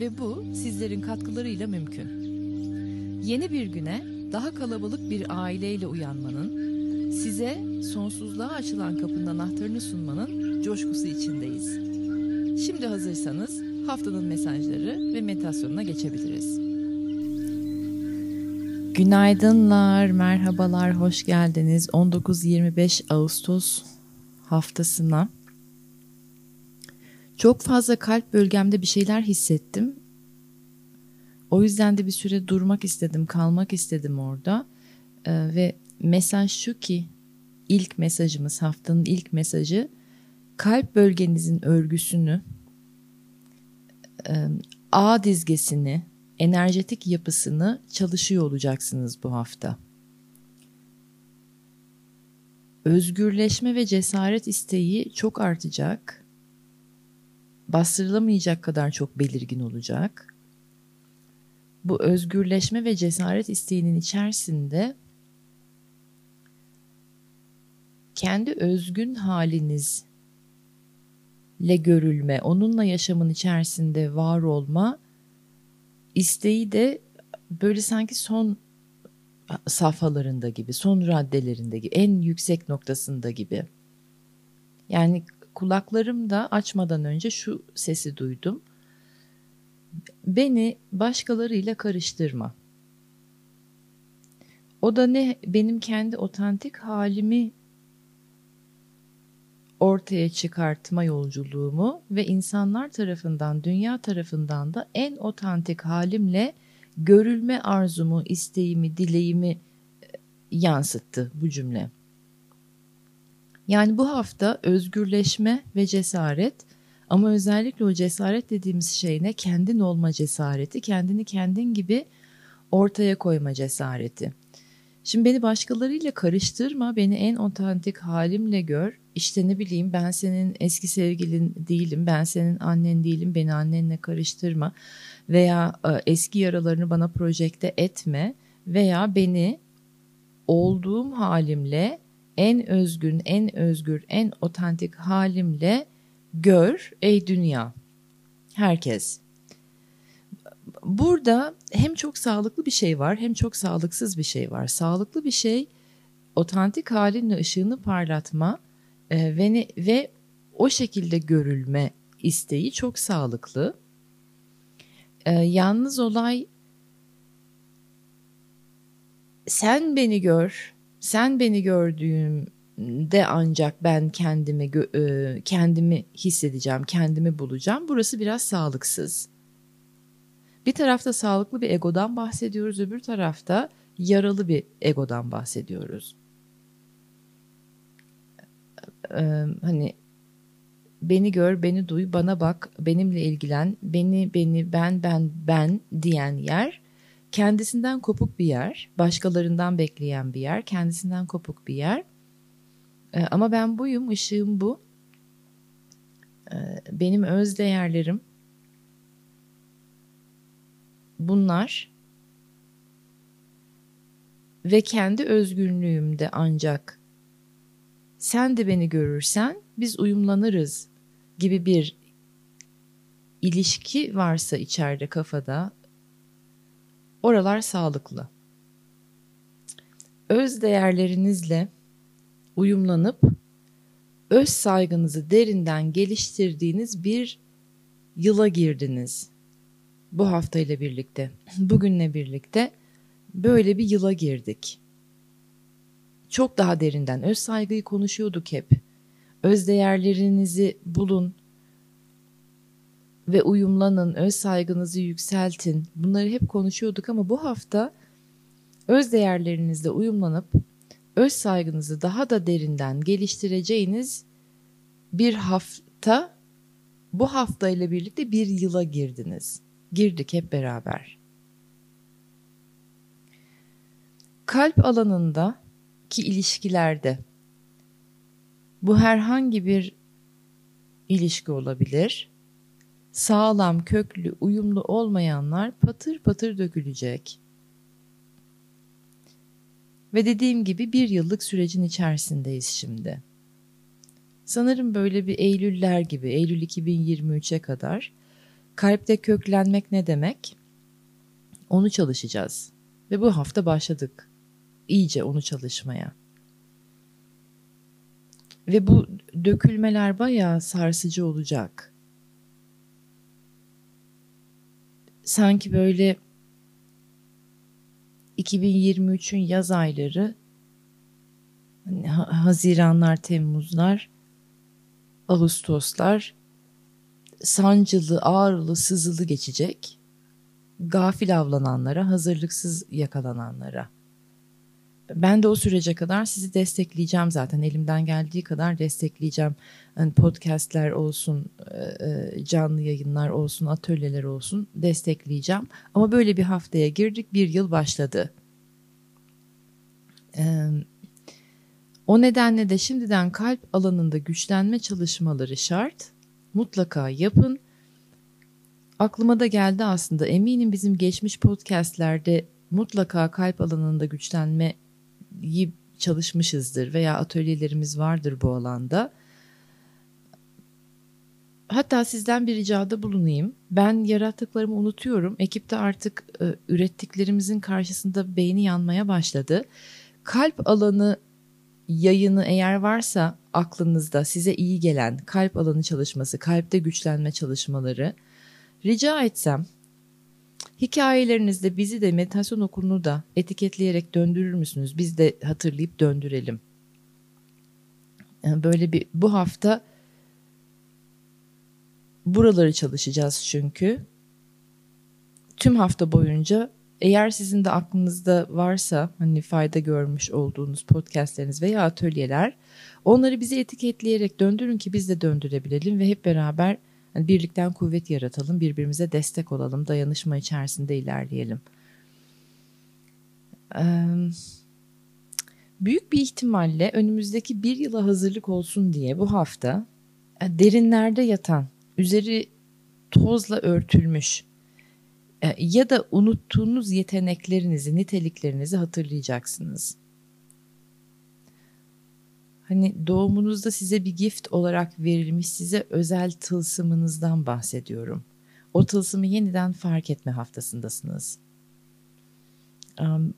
ve bu sizlerin katkılarıyla mümkün. Yeni bir güne daha kalabalık bir aileyle uyanmanın, size sonsuzluğa açılan kapının anahtarını sunmanın coşkusu içindeyiz. Şimdi hazırsanız haftanın mesajları ve meditasyonuna geçebiliriz. Günaydınlar, merhabalar, hoş geldiniz. 19-25 Ağustos haftasına çok fazla kalp bölgemde bir şeyler hissettim. O yüzden de bir süre durmak istedim, kalmak istedim orada. Ee, ve mesaj şu ki ilk mesajımız, haftanın ilk mesajı kalp bölgenizin örgüsünü, e, ağ dizgesini, enerjetik yapısını çalışıyor olacaksınız bu hafta. Özgürleşme ve cesaret isteği çok artacak bastırılamayacak kadar çok belirgin olacak. Bu özgürleşme ve cesaret isteğinin içerisinde kendi özgün halinizle görülme, onunla yaşamın içerisinde var olma isteği de böyle sanki son safhalarında gibi, son raddelerinde gibi, en yüksek noktasında gibi. Yani kulaklarım da açmadan önce şu sesi duydum. Beni başkalarıyla karıştırma. O da ne benim kendi otantik halimi ortaya çıkartma yolculuğumu ve insanlar tarafından, dünya tarafından da en otantik halimle görülme arzumu, isteğimi, dileğimi e, yansıttı bu cümle. Yani bu hafta özgürleşme ve cesaret ama özellikle o cesaret dediğimiz şey ne? Kendin olma cesareti, kendini kendin gibi ortaya koyma cesareti. Şimdi beni başkalarıyla karıştırma, beni en otantik halimle gör. İşte ne bileyim ben senin eski sevgilin değilim, ben senin annen değilim, beni annenle karıştırma. Veya e, eski yaralarını bana projekte etme veya beni olduğum halimle en özgün, en özgür, en otantik halimle gör ey dünya. Herkes. Burada hem çok sağlıklı bir şey var hem çok sağlıksız bir şey var. Sağlıklı bir şey otantik halinle ışığını parlatma e, ve, ne, ve o şekilde görülme isteği çok sağlıklı. E, yalnız olay sen beni gör, sen beni gördüğümde ancak ben kendimi e, kendimi hissedeceğim, kendimi bulacağım. Burası biraz sağlıksız. Bir tarafta sağlıklı bir egodan bahsediyoruz, öbür tarafta yaralı bir egodan bahsediyoruz. Ee, hani beni gör, beni duy, bana bak, benimle ilgilen, beni, beni, ben, ben, ben diyen yer kendisinden kopuk bir yer, başkalarından bekleyen bir yer, kendisinden kopuk bir yer. Ee, ama ben buyum, ışığım bu. Ee, benim öz değerlerim bunlar ve kendi özgünlüğümde ancak sen de beni görürsen biz uyumlanırız gibi bir ilişki varsa içeride kafada oralar sağlıklı. Öz değerlerinizle uyumlanıp öz saygınızı derinden geliştirdiğiniz bir yıla girdiniz. Bu haftayla birlikte, bugünle birlikte böyle bir yıla girdik. Çok daha derinden öz saygıyı konuşuyorduk hep. Öz değerlerinizi bulun, ve uyumlanın, öz saygınızı yükseltin. Bunları hep konuşuyorduk ama bu hafta öz değerlerinizle uyumlanıp öz saygınızı daha da derinden geliştireceğiniz bir hafta bu hafta ile birlikte bir yıla girdiniz. Girdik hep beraber. kalp alanında ki ilişkilerde bu herhangi bir ilişki olabilir. Sağlam, köklü, uyumlu olmayanlar patır patır dökülecek. Ve dediğim gibi bir yıllık sürecin içerisindeyiz şimdi. Sanırım böyle bir Eylüller gibi, Eylül 2023'e kadar kalpte köklenmek ne demek? Onu çalışacağız. Ve bu hafta başladık iyice onu çalışmaya. Ve bu dökülmeler bayağı sarsıcı olacak. Sanki böyle 2023'ün yaz ayları hani Haziranlar, Temmuzlar, Ağustoslar sancılı, ağrılı, sızılı geçecek. Gafil avlananlara, hazırlıksız yakalananlara. Ben de o sürece kadar sizi destekleyeceğim zaten. Elimden geldiği kadar destekleyeceğim. Yani podcastler olsun, e, e, canlı yayınlar olsun, atölyeler olsun destekleyeceğim. Ama böyle bir haftaya girdik, bir yıl başladı. O nedenle de şimdiden kalp alanında güçlenme çalışmaları şart. Mutlaka yapın. Aklıma da geldi aslında. Eminim bizim geçmiş podcastlerde mutlaka kalp alanında güçlenme iyi çalışmışızdır veya atölyelerimiz vardır bu alanda. Hatta sizden bir ricada bulunayım. Ben yarattıklarımı unutuyorum. Ekipte artık e, ürettiklerimizin karşısında beyni yanmaya başladı. Kalp alanı yayını eğer varsa aklınızda size iyi gelen kalp alanı çalışması, kalpte güçlenme çalışmaları rica etsem Hikayelerinizde bizi de meditasyon okulunu da etiketleyerek döndürür müsünüz? Biz de hatırlayıp döndürelim. böyle bir bu hafta buraları çalışacağız çünkü. Tüm hafta boyunca eğer sizin de aklınızda varsa hani fayda görmüş olduğunuz podcastleriniz veya atölyeler onları bize etiketleyerek döndürün ki biz de döndürebilelim ve hep beraber yani birlikten kuvvet yaratalım, birbirimize destek olalım, dayanışma içerisinde ilerleyelim. büyük bir ihtimalle önümüzdeki bir yıla hazırlık olsun diye bu hafta e, derinlerde yatan, üzeri tozla örtülmüş e, ya da unuttuğunuz yeteneklerinizi, niteliklerinizi hatırlayacaksınız hani doğumunuzda size bir gift olarak verilmiş size özel tılsımınızdan bahsediyorum. O tılsımı yeniden fark etme haftasındasınız. Um,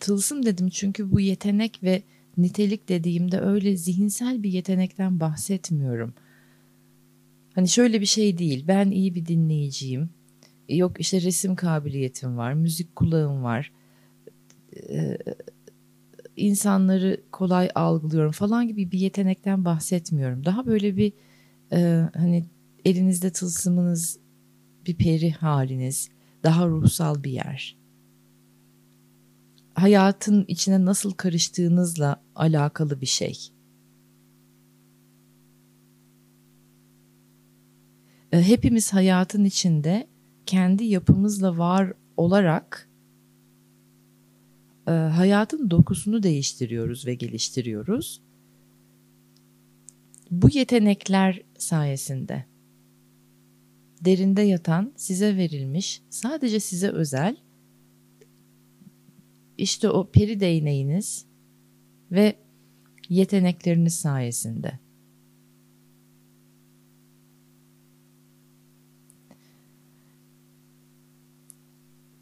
tılsım dedim çünkü bu yetenek ve nitelik dediğimde öyle zihinsel bir yetenekten bahsetmiyorum. Hani şöyle bir şey değil. Ben iyi bir dinleyiciyim. Yok işte resim kabiliyetim var, müzik kulağım var insanları kolay algılıyorum falan gibi bir yetenekten bahsetmiyorum. Daha böyle bir e, hani elinizde tılsımınız bir peri haliniz, daha ruhsal bir yer. Hayatın içine nasıl karıştığınızla alakalı bir şey. E, hepimiz hayatın içinde kendi yapımızla var olarak e, hayatın dokusunu değiştiriyoruz ve geliştiriyoruz. Bu yetenekler sayesinde derinde yatan, size verilmiş, sadece size özel işte o peri değneğiniz ve yetenekleriniz sayesinde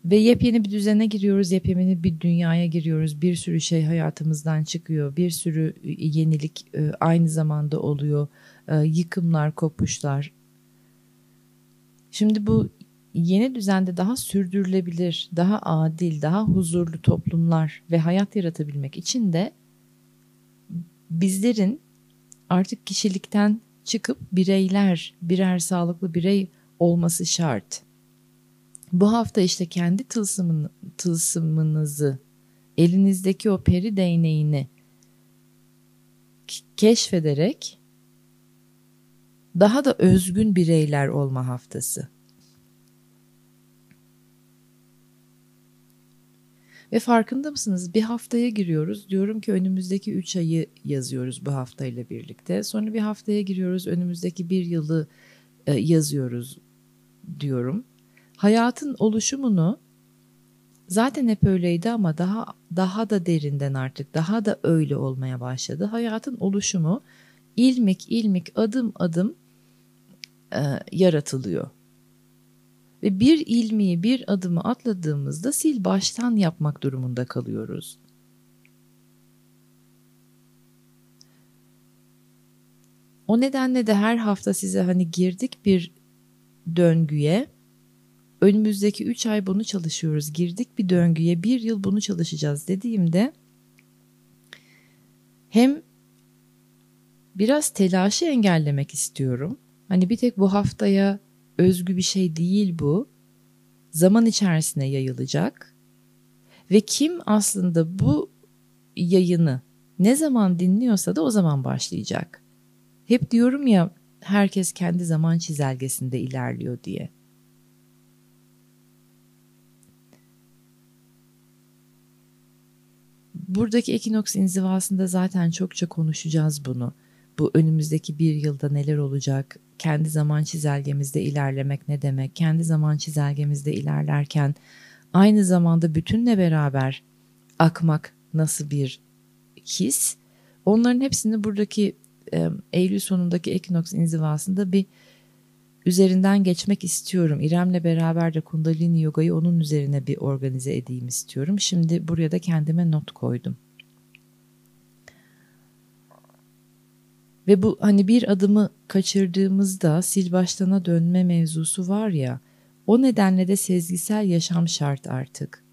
Ve yepyeni bir düzene giriyoruz, yepyeni bir dünyaya giriyoruz. Bir sürü şey hayatımızdan çıkıyor, bir sürü yenilik e, aynı zamanda oluyor. E, yıkımlar, kopuşlar. Şimdi bu yeni düzende daha sürdürülebilir, daha adil, daha huzurlu toplumlar ve hayat yaratabilmek için de bizlerin artık kişilikten çıkıp bireyler, birer sağlıklı birey olması şart. Bu hafta işte kendi tılsımın, tılsımınızı, elinizdeki o peri değneğini keşfederek daha da özgün bireyler olma haftası. Ve farkında mısınız? Bir haftaya giriyoruz. Diyorum ki önümüzdeki 3 ayı yazıyoruz bu haftayla birlikte. Sonra bir haftaya giriyoruz. Önümüzdeki bir yılı e, yazıyoruz diyorum. Hayatın oluşumunu zaten hep öyleydi ama daha daha da derinden artık daha da öyle olmaya başladı. Hayatın oluşumu ilmik ilmik adım adım e, yaratılıyor. Ve bir ilmiyi bir adımı atladığımızda sil baştan yapmak durumunda kalıyoruz. O nedenle de her hafta size hani girdik bir döngüye. Önümüzdeki 3 ay bunu çalışıyoruz. Girdik bir döngüye bir yıl bunu çalışacağız dediğimde hem biraz telaşı engellemek istiyorum. Hani bir tek bu haftaya özgü bir şey değil bu. Zaman içerisine yayılacak. Ve kim aslında bu yayını ne zaman dinliyorsa da o zaman başlayacak. Hep diyorum ya herkes kendi zaman çizelgesinde ilerliyor diye. Buradaki ekinoks inzivasında zaten çokça konuşacağız bunu. Bu önümüzdeki bir yılda neler olacak, kendi zaman çizelgemizde ilerlemek ne demek, kendi zaman çizelgemizde ilerlerken aynı zamanda bütünle beraber akmak nasıl bir his, onların hepsini buradaki e, Eylül sonundaki Ekinoks inzivasında bir üzerinden geçmek istiyorum. İrem'le beraber de Kundalini Yoga'yı onun üzerine bir organize edeyim istiyorum. Şimdi buraya da kendime not koydum. Ve bu hani bir adımı kaçırdığımızda sil baştana dönme mevzusu var ya, o nedenle de sezgisel yaşam şart artık.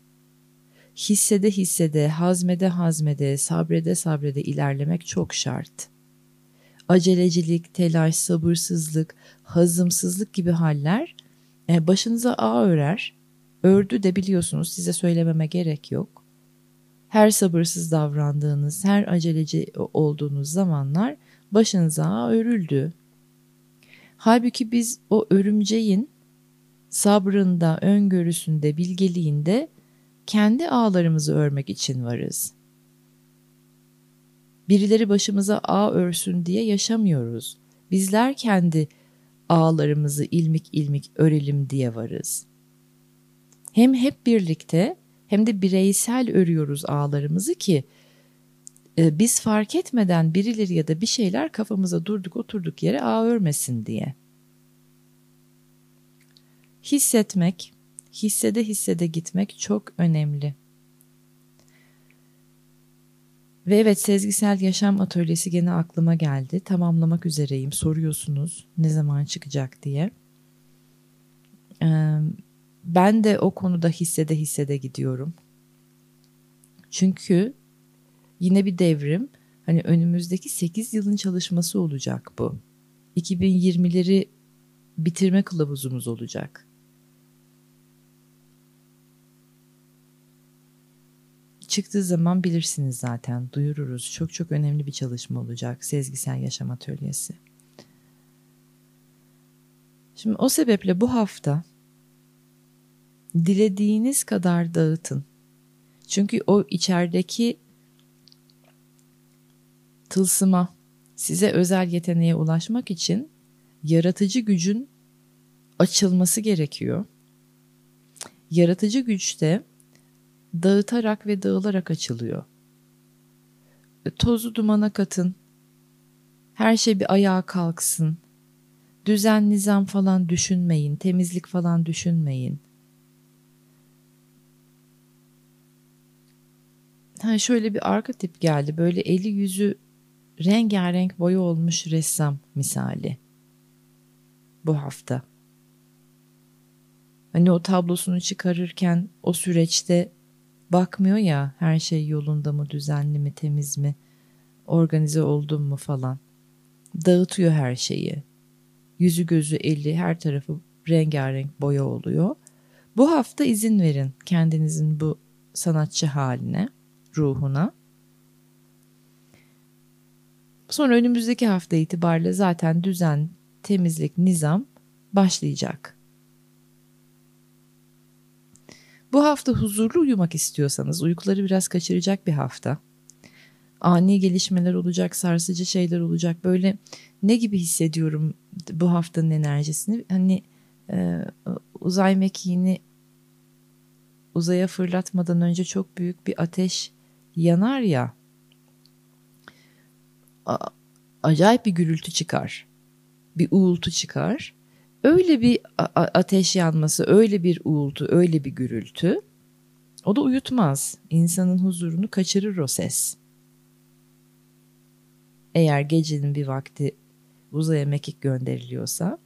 Hissede hissede, hazmede hazmede, sabrede sabrede ilerlemek çok şart acelecilik, telaş, sabırsızlık, hazımsızlık gibi haller e, başınıza ağ örer. Ördü de biliyorsunuz size söylememe gerek yok. Her sabırsız davrandığınız, her aceleci olduğunuz zamanlar başınıza ağ örüldü. Halbuki biz o örümceğin sabrında, öngörüsünde, bilgeliğinde kendi ağlarımızı örmek için varız birileri başımıza ağ örsün diye yaşamıyoruz. Bizler kendi ağlarımızı ilmik ilmik örelim diye varız. Hem hep birlikte hem de bireysel örüyoruz ağlarımızı ki e, biz fark etmeden birileri ya da bir şeyler kafamıza durduk oturduk yere ağ örmesin diye. Hissetmek, hissede hissede gitmek çok önemli. Ve evet sezgisel yaşam atölyesi gene aklıma geldi. Tamamlamak üzereyim. Soruyorsunuz ne zaman çıkacak diye. Ben de o konuda hissede hissede gidiyorum. Çünkü yine bir devrim. Hani önümüzdeki 8 yılın çalışması olacak bu. 2020'leri bitirme kılavuzumuz olacak. Çıktığı zaman bilirsiniz zaten duyururuz. Çok çok önemli bir çalışma olacak sezgisel yaşam atölyesi. Şimdi o sebeple bu hafta dilediğiniz kadar dağıtın. Çünkü o içerideki tılsıma, size özel yeteneğe ulaşmak için yaratıcı gücün açılması gerekiyor. Yaratıcı güçte dağıtarak ve dağılarak açılıyor. Tozu dumana katın. Her şey bir ayağa kalksın. Düzen, nizam falan düşünmeyin. Temizlik falan düşünmeyin. Ha şöyle bir arka tip geldi. Böyle eli yüzü rengarenk boya olmuş ressam misali. Bu hafta. Hani o tablosunu çıkarırken o süreçte bakmıyor ya her şey yolunda mı, düzenli mi, temiz mi, organize oldum mu falan. Dağıtıyor her şeyi. Yüzü gözü eli her tarafı rengarenk boya oluyor. Bu hafta izin verin kendinizin bu sanatçı haline, ruhuna. Sonra önümüzdeki hafta itibariyle zaten düzen, temizlik, nizam başlayacak. Bu hafta huzurlu uyumak istiyorsanız uykuları biraz kaçıracak bir hafta. Ani gelişmeler olacak, sarsıcı şeyler olacak. Böyle ne gibi hissediyorum bu haftanın enerjisini? Hani e, uzay mekiğini uzaya fırlatmadan önce çok büyük bir ateş yanar ya. A, acayip bir gürültü çıkar. Bir uğultu çıkar. Öyle bir ateş yanması, öyle bir uğultu, öyle bir gürültü. O da uyutmaz. İnsanın huzurunu kaçırır o ses. Eğer gecenin bir vakti uzaya mekik gönderiliyorsa.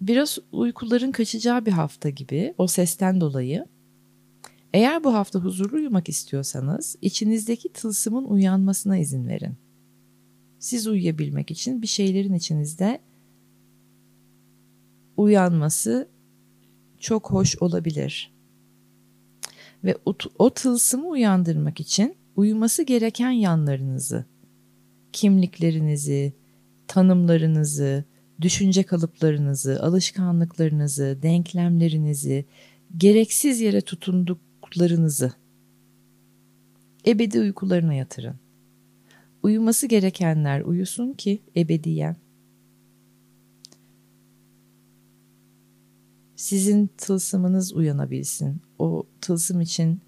Biraz uykuların kaçacağı bir hafta gibi o sesten dolayı. Eğer bu hafta huzurlu uyumak istiyorsanız içinizdeki tılsımın uyanmasına izin verin siz uyuyabilmek için bir şeylerin içinizde uyanması çok hoş olabilir. Ve o, o tılsımı uyandırmak için uyuması gereken yanlarınızı, kimliklerinizi, tanımlarınızı, düşünce kalıplarınızı, alışkanlıklarınızı, denklemlerinizi, gereksiz yere tutunduklarınızı ebedi uykularına yatırın. Uyuması gerekenler uyusun ki ebediyen. Sizin tılsımınız uyanabilsin. O tılsım için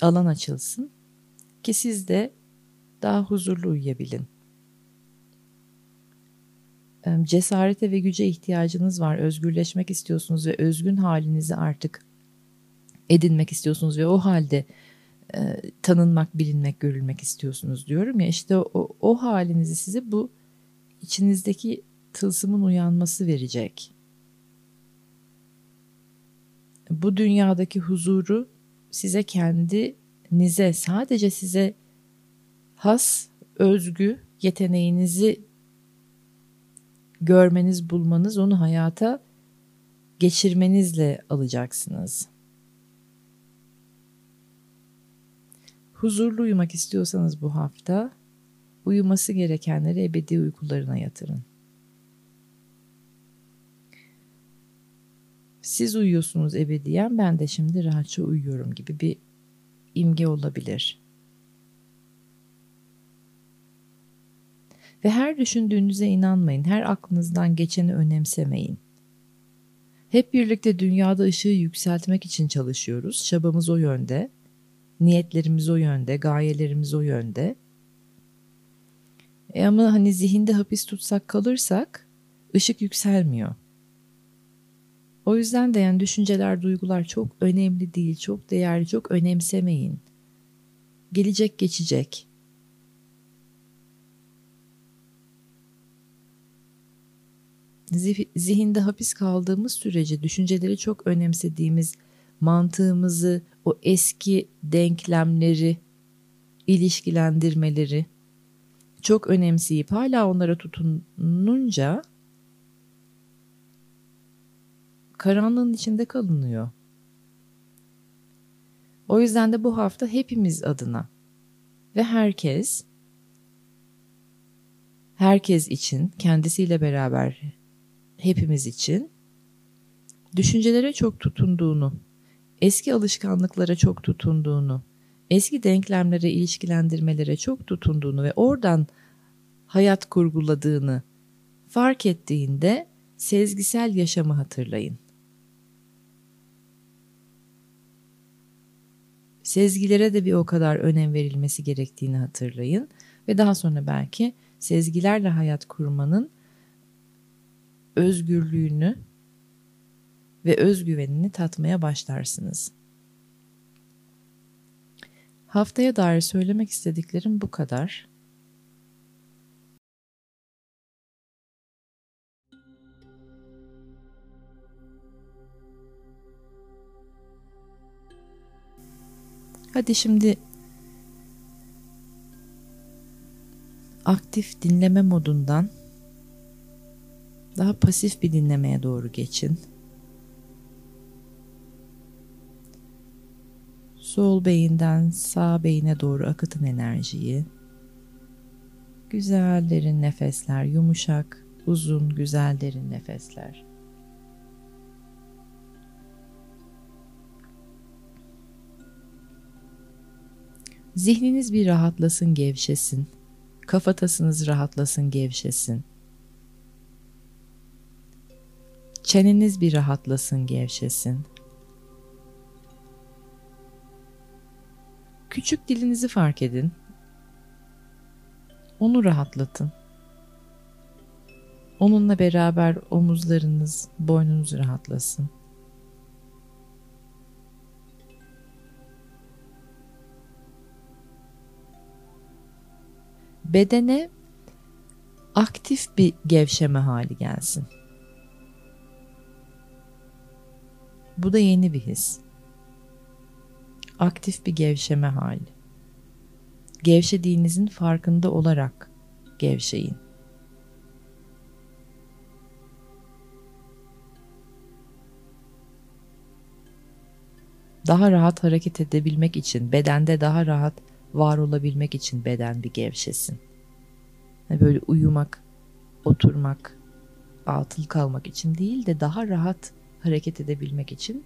alan açılsın ki siz de daha huzurlu uyuyabilin. Cesarete ve güce ihtiyacınız var. Özgürleşmek istiyorsunuz ve özgün halinizi artık edinmek istiyorsunuz ve o halde e, tanınmak, bilinmek, görülmek istiyorsunuz diyorum ya işte o, o halinizi size bu içinizdeki tılsımın uyanması verecek. Bu dünyadaki huzuru size kendinize sadece size has, özgü yeteneğinizi görmeniz, bulmanız, onu hayata geçirmenizle alacaksınız. Huzurlu uyumak istiyorsanız bu hafta uyuması gerekenleri ebedi uykularına yatırın. Siz uyuyorsunuz ebediyen ben de şimdi rahatça uyuyorum gibi bir imge olabilir. Ve her düşündüğünüze inanmayın, her aklınızdan geçeni önemsemeyin. Hep birlikte dünyada ışığı yükseltmek için çalışıyoruz. Çabamız o yönde. Niyetlerimiz o yönde, gayelerimiz o yönde. E ama hani zihinde hapis tutsak kalırsak ışık yükselmiyor. O yüzden de yani düşünceler, duygular çok önemli değil, çok değerli, çok önemsemeyin. Gelecek geçecek. Zihinde hapis kaldığımız sürece düşünceleri çok önemsediğimiz mantığımızı, o eski denklemleri, ilişkilendirmeleri çok önemseyip hala onlara tutununca karanlığın içinde kalınıyor. O yüzden de bu hafta hepimiz adına ve herkes herkes için kendisiyle beraber hepimiz için düşüncelere çok tutunduğunu eski alışkanlıklara çok tutunduğunu, eski denklemlere, ilişkilendirmelere çok tutunduğunu ve oradan hayat kurguladığını fark ettiğinde sezgisel yaşamı hatırlayın. Sezgilere de bir o kadar önem verilmesi gerektiğini hatırlayın ve daha sonra belki sezgilerle hayat kurmanın özgürlüğünü ve özgüvenini tatmaya başlarsınız. Haftaya dair söylemek istediklerim bu kadar. Hadi şimdi aktif dinleme modundan daha pasif bir dinlemeye doğru geçin. Sol beyinden sağ beyine doğru akıtın enerjiyi. Güzel derin nefesler, yumuşak, uzun, güzel derin nefesler. Zihniniz bir rahatlasın, gevşesin. Kafatasınız rahatlasın, gevşesin. Çeneniz bir rahatlasın, gevşesin. Küçük dilinizi fark edin. Onu rahatlatın. Onunla beraber omuzlarınız, boynunuz rahatlasın. Bedene aktif bir gevşeme hali gelsin. Bu da yeni bir his. Aktif bir gevşeme hali. Gevşediğinizin farkında olarak gevşeyin. Daha rahat hareket edebilmek için, bedende daha rahat var olabilmek için beden bir gevşesin. Böyle uyumak, oturmak, atıl kalmak için değil de daha rahat hareket edebilmek için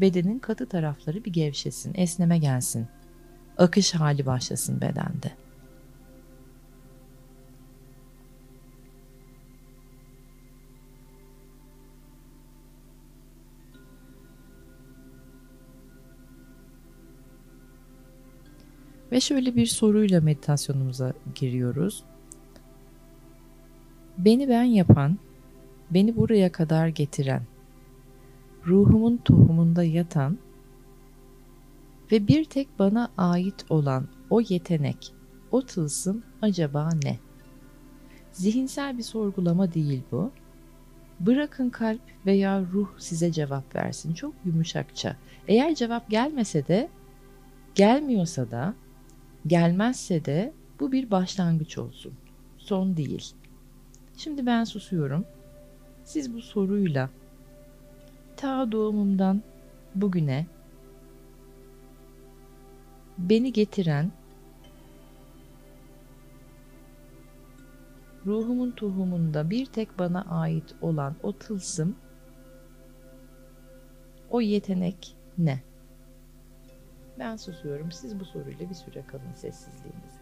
bedenin katı tarafları bir gevşesin, esneme gelsin. Akış hali başlasın bedende. Ve şöyle bir soruyla meditasyonumuza giriyoruz. Beni ben yapan, beni buraya kadar getiren, ruhumun tohumunda yatan ve bir tek bana ait olan o yetenek, o tılsım acaba ne? Zihinsel bir sorgulama değil bu. Bırakın kalp veya ruh size cevap versin çok yumuşakça. Eğer cevap gelmese de, gelmiyorsa da, gelmezse de bu bir başlangıç olsun. Son değil. Şimdi ben susuyorum. Siz bu soruyla ta doğumumdan bugüne beni getiren ruhumun tohumunda bir tek bana ait olan o tılsım o yetenek ne? Ben susuyorum. Siz bu soruyla bir süre kalın sessizliğinizde.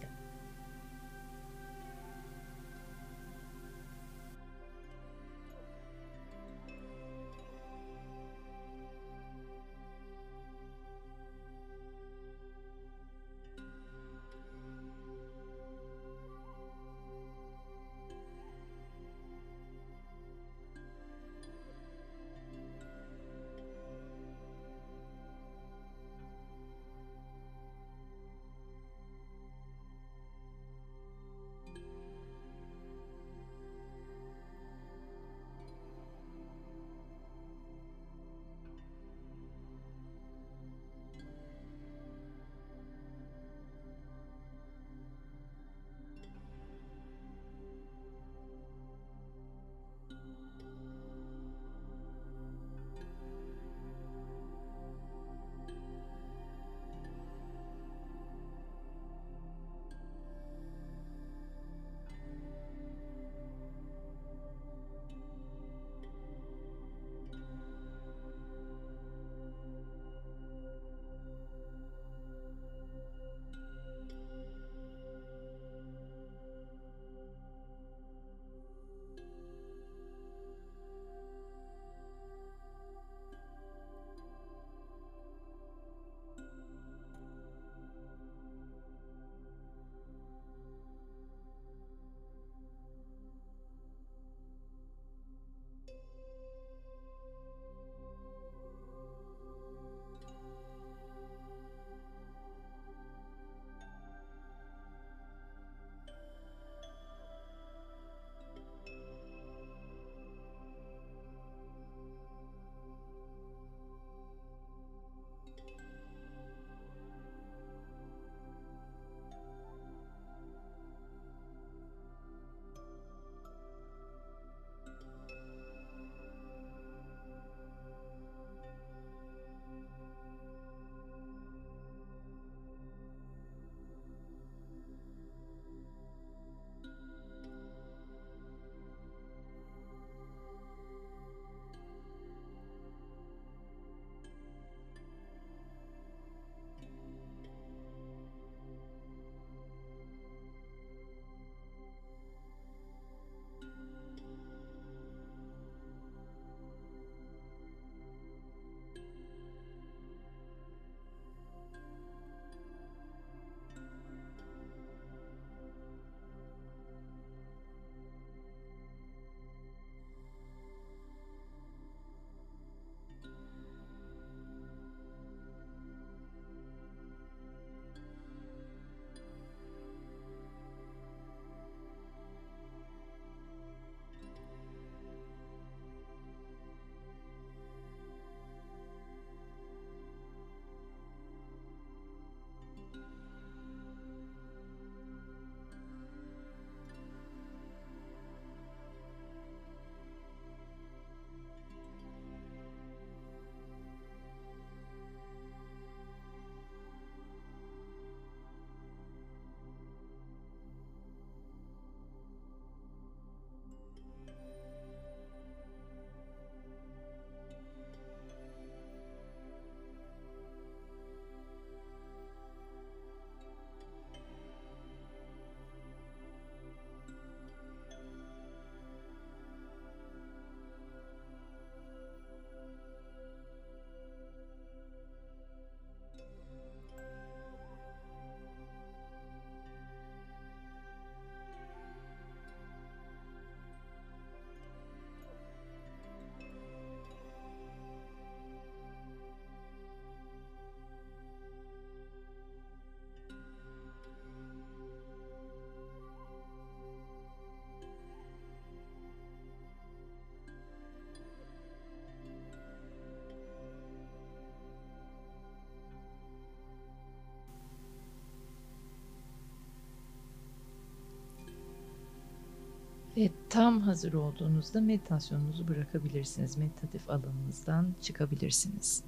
Ve tam hazır olduğunuzda meditasyonunuzu bırakabilirsiniz. Meditatif alanınızdan çıkabilirsiniz.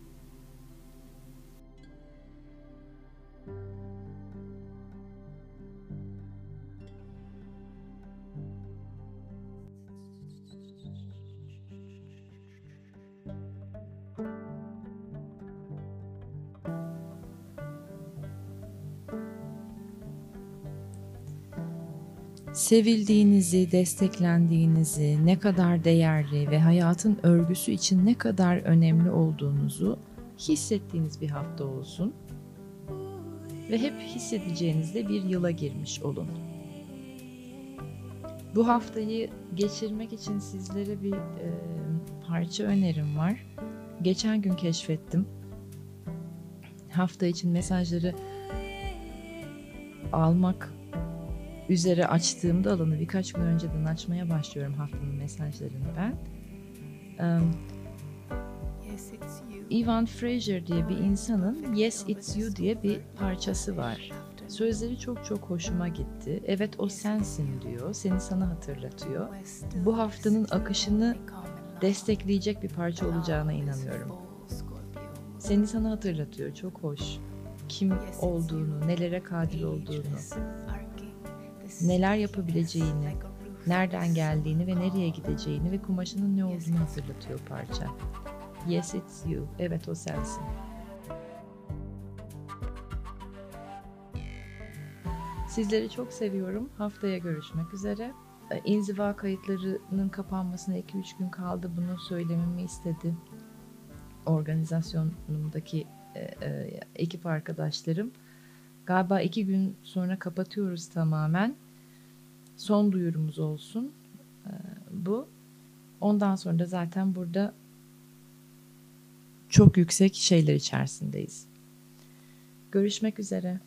Sevildiğinizi, desteklendiğinizi, ne kadar değerli ve hayatın örgüsü için ne kadar önemli olduğunuzu hissettiğiniz bir hafta olsun ve hep hissedeceğinizde bir yıla girmiş olun. Bu haftayı geçirmek için sizlere bir e, parça önerim var. Geçen gün keşfettim. Hafta için mesajları almak üzere açtığımda alanı birkaç gün önceden açmaya başlıyorum haftanın mesajlarını ben. Um, Ivan Fraser diye bir insanın Yes It's You diye bir parçası var. Sözleri çok çok hoşuma gitti. Evet o sensin diyor. Seni sana hatırlatıyor. Bu haftanın akışını destekleyecek bir parça olacağına inanıyorum. Seni sana hatırlatıyor. Çok hoş. Kim olduğunu, nelere kadir olduğunu, neler yapabileceğini, nereden geldiğini ve nereye gideceğini ve kumaşının ne olduğunu hatırlatıyor parça. Yes it's you. Evet o sensin. Sizleri çok seviyorum. Haftaya görüşmek üzere. Ee, inziva kayıtlarının kapanmasına 2-3 gün kaldı. Bunu söylememi istedi. Organizasyonumdaki e, e, ekip arkadaşlarım. Galiba iki gün sonra kapatıyoruz tamamen. Son duyurumuz olsun e, bu. Ondan sonra da zaten burada çok yüksek şeyler içerisindeyiz. Görüşmek üzere.